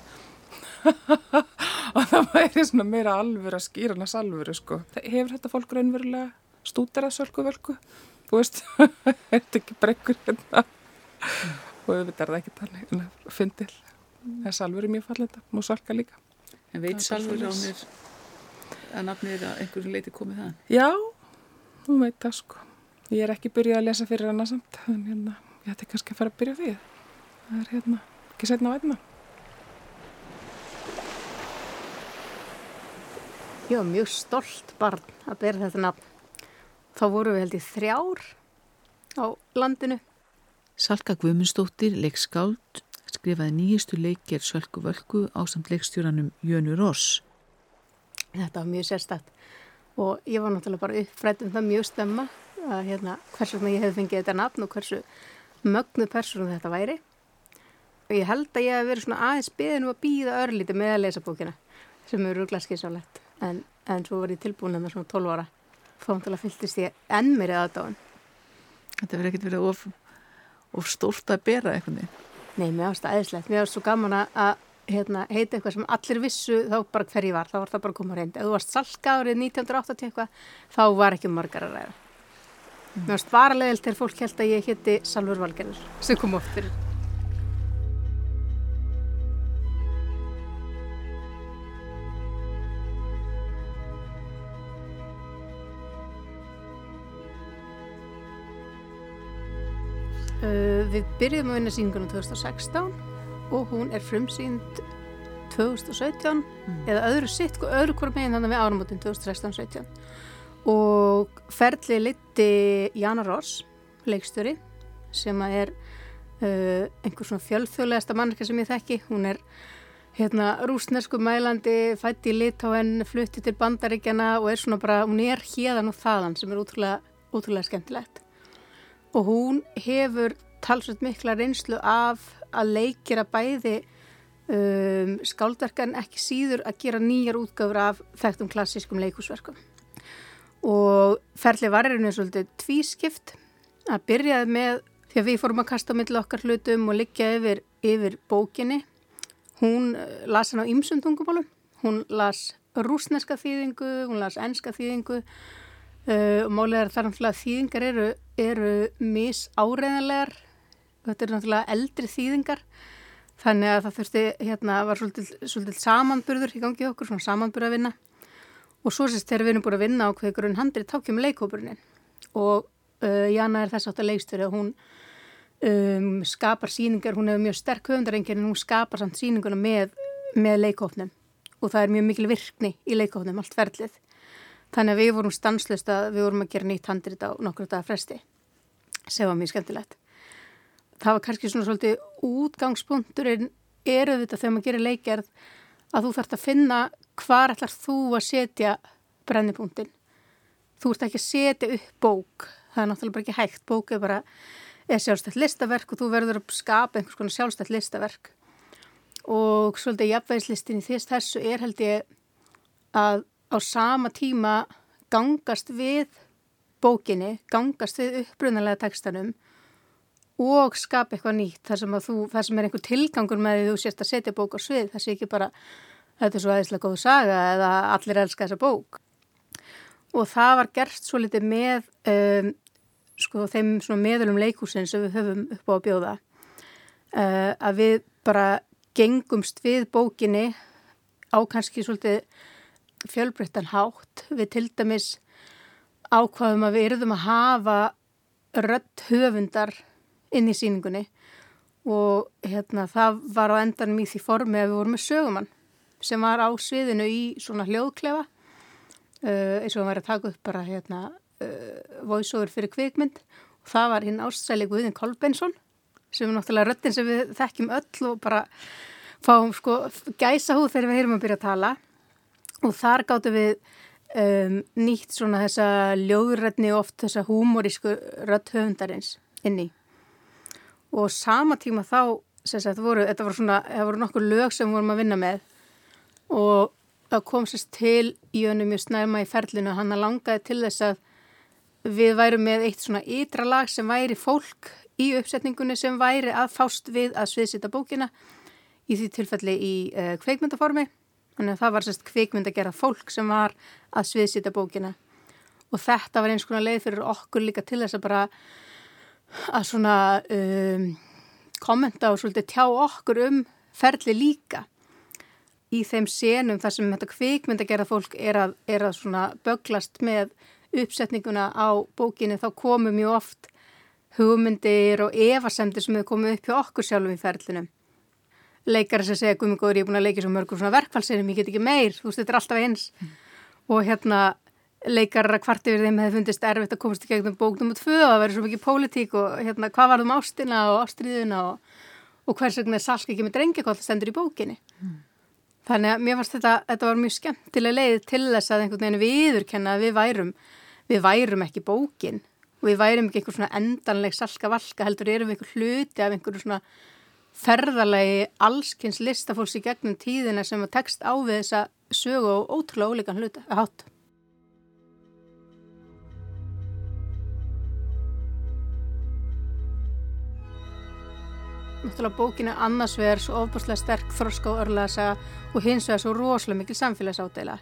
[LAUGHS] og það væri svona meira alvöru að skýra hann að salvöru sko. Hefur þetta fólk raunverulega stúderað sölku völku? Þú veist, [LAUGHS] þetta ekki brekkur hérna? og auðvitað er það ekki þannig, fyndil. Það er salvöru mjög fallenda, múið salka líka. En veit Salfur Ránir að nafnið er að einhverju leiti komið það? Já, hún veit það sko. Ég er ekki byrjuð að lesa fyrir hana samt, en hérna, ég ætti kannski að fara að byrja því. Það er hérna, ekki setna á einna. Ég var mjög stolt barn að bera þetta nafn. Þá voru við held í þrjár á landinu. Salka Guðmundsdóttir, leikskáld, skrifaði nýjistu leikir Sölku Völku á samt leikstjóranum Jönu Ross. Þetta var mjög sérstætt og ég var náttúrulega bara uppfrætt um það mjög stemma að hérna hversu ég hef fengið þetta nafn og hversu mögnuð persónu þetta væri. Og ég held að ég hef verið svona aðeins beðinu að býða örlíti með að lesa bókina sem eru glasskiðsálegt en, en svo var ég tilbúin með svona 12 ára náttúrulega fylltist ég enn mér í aðdáðan. Þetta verið ekkert verið of, of stórt að bera eitthvað. Nei, mér finnst það aðeinslegt. Mér finnst svo gaman að hérna, heita eitthvað sem allir vissu þá bara hver ég var, þá var það bara koma reynd. Ef þú varst salka árið 1980 eitthvað, þá var ekki margar að ræða. Mm. Mér finnst leðilt þegar fólk held að ég hétti Salvur Valgerður sem kom oft fyrir. Við byrjum að vinna síningunum 2016 og hún er frumsýnd 2017 mm. eða öðru sitt, öðru hvort meginn þannig við ánumotinn 2016-17 og ferli liti Jana Ross, leikstöri sem er uh, einhver svona fjölþjóðlegasta mannarka sem ég þekki, hún er hérna rúsnesku mælandi fætti í lit á henn, flutti til bandaríkjana og er svona bara, hún er hérðan og þaðan sem er útrúlega, útrúlega skemmtilegt og hún hefur talsveit mikla reynslu af að leikira bæði um, skáldverkan ekki síður að gera nýjar útgöfur af þekktum klassískum leikusverkum og ferli varirinu er svolítið tvískipt. Að byrjaði með því að við fórum að kasta á milli okkar hlutum og liggja yfir, yfir bókinni. Hún uh, las hann á ymsundungumálum hún las rúsneska þýðingu, hún las enska þýðingu og málið er þar náttúrulega að þýðingar eru eru mis áreðanlegar þetta eru náttúrulega eldri þýðingar. Þannig að það þurfti hérna var svolítið, svolítið samanburður í gangi okkur, svona samanburð að vinna og svo sérst þegar við erum búin að vinna á hverju grunn handri tákjum leikópurinn og uh, Jana er þess að leikstöru og hún um, skapar síningar, hún hefur mjög sterk höfundarengir en hún skapar samt síninguna með, með leikópnum og það er mjög mikil virkni í leikópnum, allt ferlið Þannig að við vorum stanslust að við vorum að gera nýtt handrit á nokkur dagar fresti sem var mjög skemmtilegt. Það var kannski svona svolítið útgangspunkturinn eru þetta þegar maður gerir leikjarð að þú þarfst að finna hvar ætlar þú að setja brennipunktin. Þú ert ekki að setja upp bók, það er náttúrulega ekki hægt. Bók er bara er sjálfstætt listaverk og þú verður að skapa einhvers konar sjálfstætt listaverk. Og svolítið jafnvægislistin í þess þessu er held ég að á sama tíma gangast við bókinni, gangast við upprunalega tekstanum og skapa eitthvað nýtt þar sem, þú, þar sem er einhver tilgangur með því þú sést að setja bók á svið, það sé ekki bara þetta er svo aðeinslega góð saga eða allir elska þessa bók. Og það var gert svo litið með um, sko þeim meðlum leikúsin sem við höfum upp á að bjóða. Uh, að við bara gengumst við bókinni á kannski svolítið fjölbreyttan hátt. Við til dæmis ákvaðum að við eruðum að hafa rött höfundar inn í síningunni og hérna það var á endanum í því formi að við vorum með sögumann sem var á sviðinu í svona hljóðklefa uh, eins og hann var að taka upp bara hérna uh, voiceover fyrir kvikmynd. Og það var hinn ástæðileg Guðin Kolbensson sem er náttúrulega röttin sem við þekkjum öll og bara fáum sko gæsa húð þegar við heyrum að byrja að tala og þar gáttu við um, nýtt svona þessa ljóðrætni og oft þessa húmorísku rött höfundarins inni og sama tíma þá sagt, voru, þetta voru svona, það voru nokkur lög sem vorum að vinna með. Og það kom sérst til í önum mjög snærma í ferlinu hann að langaði til þess að við værum með eitt svona ytra lag sem væri fólk í uppsetningunni sem væri að fást við að sviðsita bókina í því tilfelli í uh, kveikmyndaformi þannig að það var sérst kveikmynd að gera fólk sem var að sviðsita bókina. Og þetta var eins konar leið fyrir okkur líka til þess að bara að svona um, kommenta og svolítið tjá okkur um ferli líka. Í þeim senum þar sem þetta kvikmynd að gera fólk er að, er að svona böglast með uppsetninguna á bókinu þá komum mjög oft hugmyndir og evasemdir sem hefur komið upp hjá okkur sjálfum í ferlinum leikar sem segja gummi góður ég er búin að leika svo mörgur svona verkfallsinum ég get ekki meir, þú veist þetta er alltaf eins mm. og hérna leikar að kvart yfir þeim hefði fundist erfitt að komast í gegnum bóknum og tvö og það verður svo mikið pólitík og hérna hvað varðum ástina og ástriðuna og, og hvers vegna er salk ekki með drengjakall stendur í bókinni mm. þannig að mér fannst þetta, þetta var mjög skemmtilega leið til þess að einhvern veginn viðurkenna að við værum við værum ekki bókin og við værum ekki einhver svona endanleg salka valka heldur erum við einhver hluti af einhverju svona ferðalagi allskynns listafólks í gegnum tíðina sem að tekst á við þessa sögu og ótrúlega ólíkan hluta að hátta náttúrulega bókinu annars vegar svo ofbúrslega sterk þroska og örlega saga og hins vegar svo rosalega mikil samfélagsádela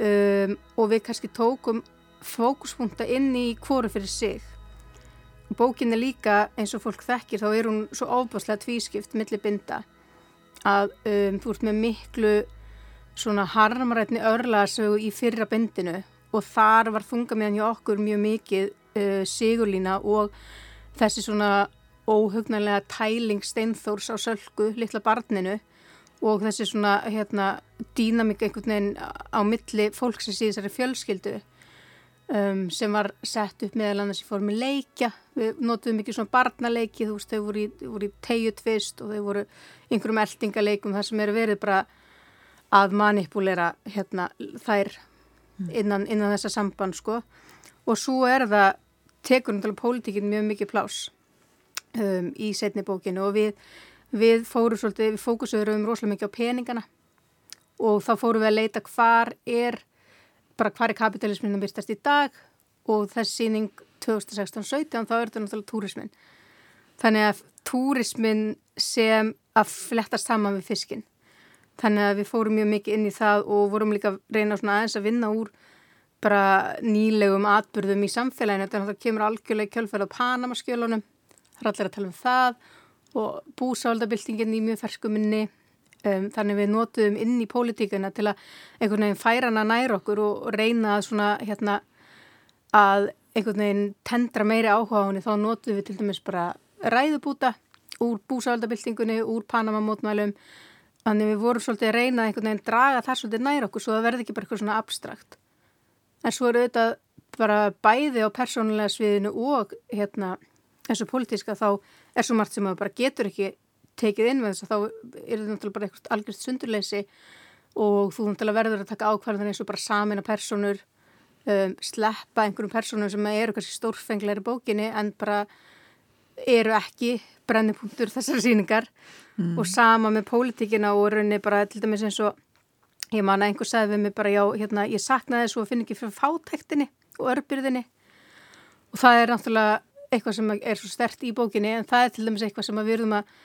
um, og við kannski tókum fókuspunkta inn í hvoru fyrir sig bókin er líka eins og fólk þekkir þá er hún svo ofbúrslega tvískipt millir binda að um, þú ert með miklu svona harmarætni örlaðsögu í fyrra bindinu og þar var þunga meðan hjá okkur mjög mikið uh, sigurlína og þessi svona óhugnarlega tæling steinþórs á sölku, litla barninu og þessi svona hérna dýnamík einhvern veginn á milli fólksins í þessari fjölskyldu um, sem var sett upp meðal annars í formi leikja. Við notuðum mikið svona barnaleiki þú veist þau voru í, voru í tegju tvist og þau voru einhverjum eldingaleikum þar sem eru verið bara að manipulera hérna þær mm. innan, innan þessa samband sko. Og svo er það tekur náttúrulega pólitíkin mjög mikið plás um, í setni bókinu og við, við fórum svolítið, við fókusuðum rosalega mikið á peningana og þá fórum við að leita hvar er, bara hvar er kapitalismin að byrstast í dag og þessi síning 2016-17 þá er þetta náttúrulega túrismin. Þannig að túrismin sem að flettast saman við fiskin. Þannig að við fórum mjög mikið inn í það og vorum líka að reyna svona aðeins að vinna úr bara nýlegum atbyrðum í samfélaginu. Þannig að það kemur algjörlega kjölfæð á Panamaskjölunum það er allir að tala um það og búsávaldabildingin í mjög ferskuminni um, þannig við notuðum inn í pólitíkuna til að einhvern veginn færa hana nær okkur og, og reyna að svona hérna að einhvern veginn tendra meiri áhuga á henni. Þá notuðum við til dæmis bara ræðubúta úr búsávaldabildingunni, úr Panama-mótmælum. Þannig við vorum svolítið að reyna einhvern veginn draga það svolítið nær okkur svo það verði ekki bara eitthvað svona abstrakt. En svo eru auðvitað bara bæði á persónulega sviðinu og hérna eins og pólitíska þá er svo margt sem maður bara getur ekki tekið inn með þess að þá er þetta náttúrulega bara eitthvað algjörst sundurleysi og þú náttúrulega verður að taka ákvarðan eins og bara samin að personur um, sleppa einhverjum personum sem eru kannski stórfengleiri bókinni en bara eru ekki brennipunktur þessar síningar mm. og sama með pólitíkina og rauninni bara til dæmis eins og ég man að einhver sagði við mig bara já, hérna, ég saknaði þessu og finn ekki fyrir fátæktinni og örbyrðinni og það er náttúrulega eitthvað sem er svo stert í bókinni en það er til dæmis eitthvað sem við verðum að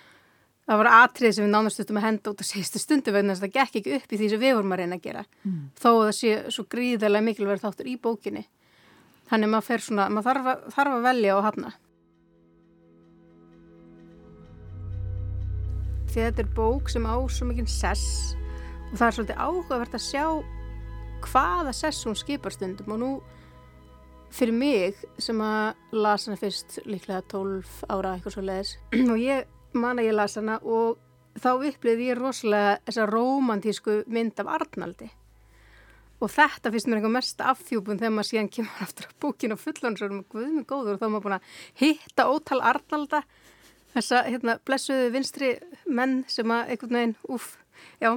það var atrið sem við nánastustum að henda út á síðustu stundu vegna þess að það gekk ekki upp í því sem við vorum að reyna að gera. Mm. þó að það sé svo gríðarlega mikilvægt þáttur í bókinni. Þannig maður fer svona, maður þarf að, þarf að velja og hafna. Því þetta er bók sem á svo mikinn sess og það er svolítið áhugavert að sjá hvaða sess hún skipar stundum. Og nú fyrir mig sem að las hana fyrst líklega 12 ára eitthvað svo leiðis [CLEARS THROAT] og ég man að ég las hana og þá upplýði ég rosalega þessa romantísku mynd af Arnaldi. Og þetta finnst mér einhver mest afhjúpun þegar maður síðan kemur aftur á búkin og fullansörum og guðmið góður og þá er maður búin að hitta ótal Arnalda þessa hérna, blessuðu vinstri menn sem að einhvern veginn, uff, já.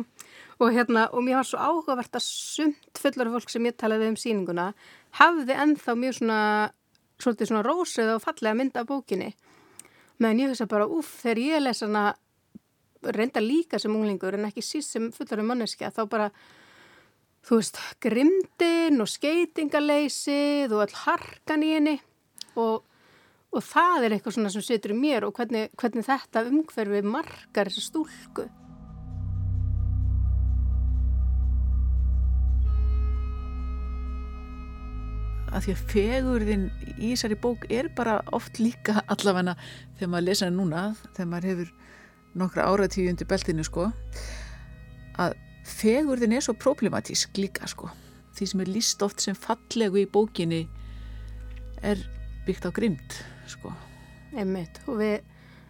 Og hérna, og mér var svo áhugavert að sumt fullar fólk sem ég talaði um síninguna hafði ennþá mjög svona svolítið svona rósið og fallega mynda af bókinni meðan ég að bara, uff, þegar ég lesa hana reynda líka sem unglingur en ekki síst sem fullarum manneskja þá bara, þú veist, grimdin og skeitingaleysið og all harkan í henni og, og það er eitthvað svona sem situr í mér og hvernig, hvernig þetta umhverfi margar þessa stúlku. Að því að fegurðin í þessari bók er bara oft líka allavega þegar maður lesa henni núna þegar maður hefur nokkra áratíu undir beltinu sko að fegurðin er svo problematísk líka sko. Því sem er líst oft sem fallegu í bókinni er byggt á grymt sko. Einmitt. Og við,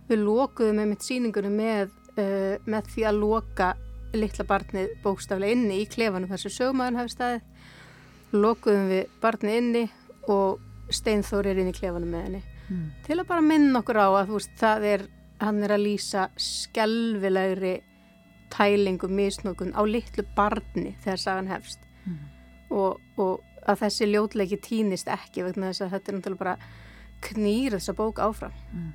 við lókuðum einmitt síningunum með, uh, með því að loka litla barnið bókstaflega inni í klefanum þar sem sögmaðun hafi staðið lokuðum við barnið inni og Steinþór er inn í klefanum með henni mm. til að bara minna okkur á að veist, það er, hann er að lýsa skelvilegri tælingu misnókun á litlu barni þegar sagan hefst mm. og, og að þessi ljótleiki týnist ekki vegna þess að þetta er náttúrulega bara knýr þessa bók áfram mm.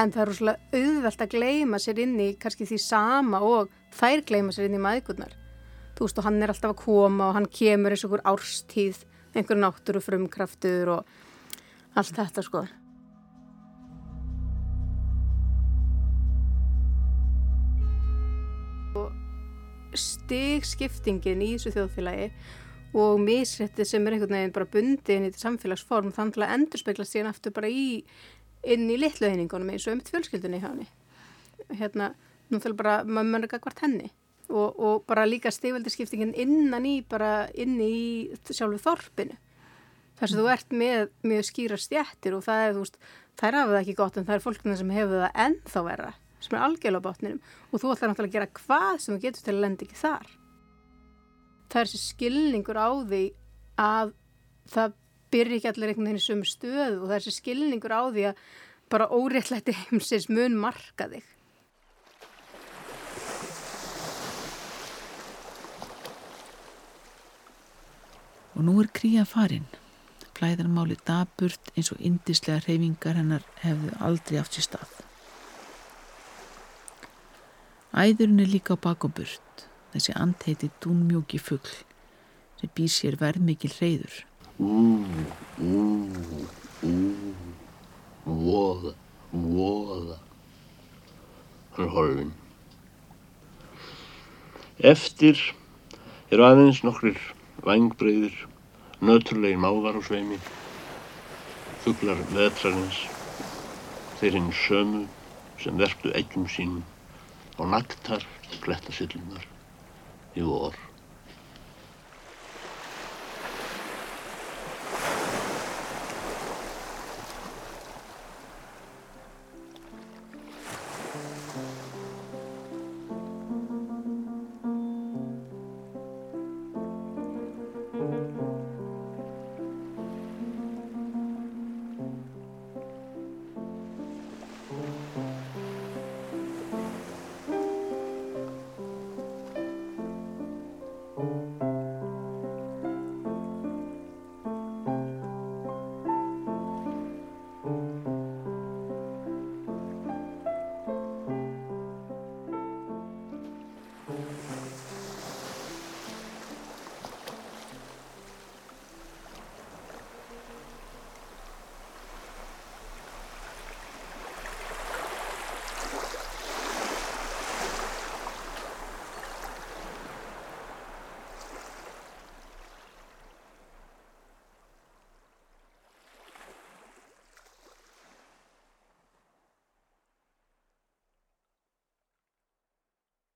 en það er úrslega auðvelt að gleima sér inn í kannski því sama og þær gleima sér inn í maðgurnar þú veist og hann er alltaf að koma og hann kemur eins og einhver árstíð einhver náttúru frumkraftur og allt þetta sko. Stigskiptingin í þessu þjóðfélagi og misrætti sem er einhvern veginn bara bundin í þetta samfélagsform þannig að endur spekla síðan aftur bara í inn í litluðningunum eins og um fjölskyldunni hjá henni. Hérna, nú þarf bara maður mörg að hvart henni og, og bara líka stigveldiskiptingin innan í bara inn í sjálfu þorpinu. Þess að þú ert með mjög skýra stjættir og það er þú veist, þær hafa það ekki gott en það er fólkuna sem hefur það ennþá verra sem er algjörlega bátninum og þú ætlar náttúrulega að gera hvað sem þú getur til að lenda ekki þar. Það er þessi skilningur á því að það byrjir ekki allir einhvern veginn í sömu stöðu og það er þessi skilningur á því að bara óréttlætti heimsins mun marka þig Og nú er krían farin. Flæðarmáli daburt eins og indislega reyfingar hennar hefðu aldrei átt sér stað. Æðurinn er líka á bakomburt, þessi andheiti dúnmjóki fuggl sem býr sér verðmikil reyður. Ú, ú, ú, voða, voða. Hann horfinn. Eftir eru aðeins nokkrir vangbreyðir, nöturlegin mávar á sveimi, fugglar vetrarins, þeir hinn sömu sem verptu eggjum sínum á naktar klettasillunar í vor.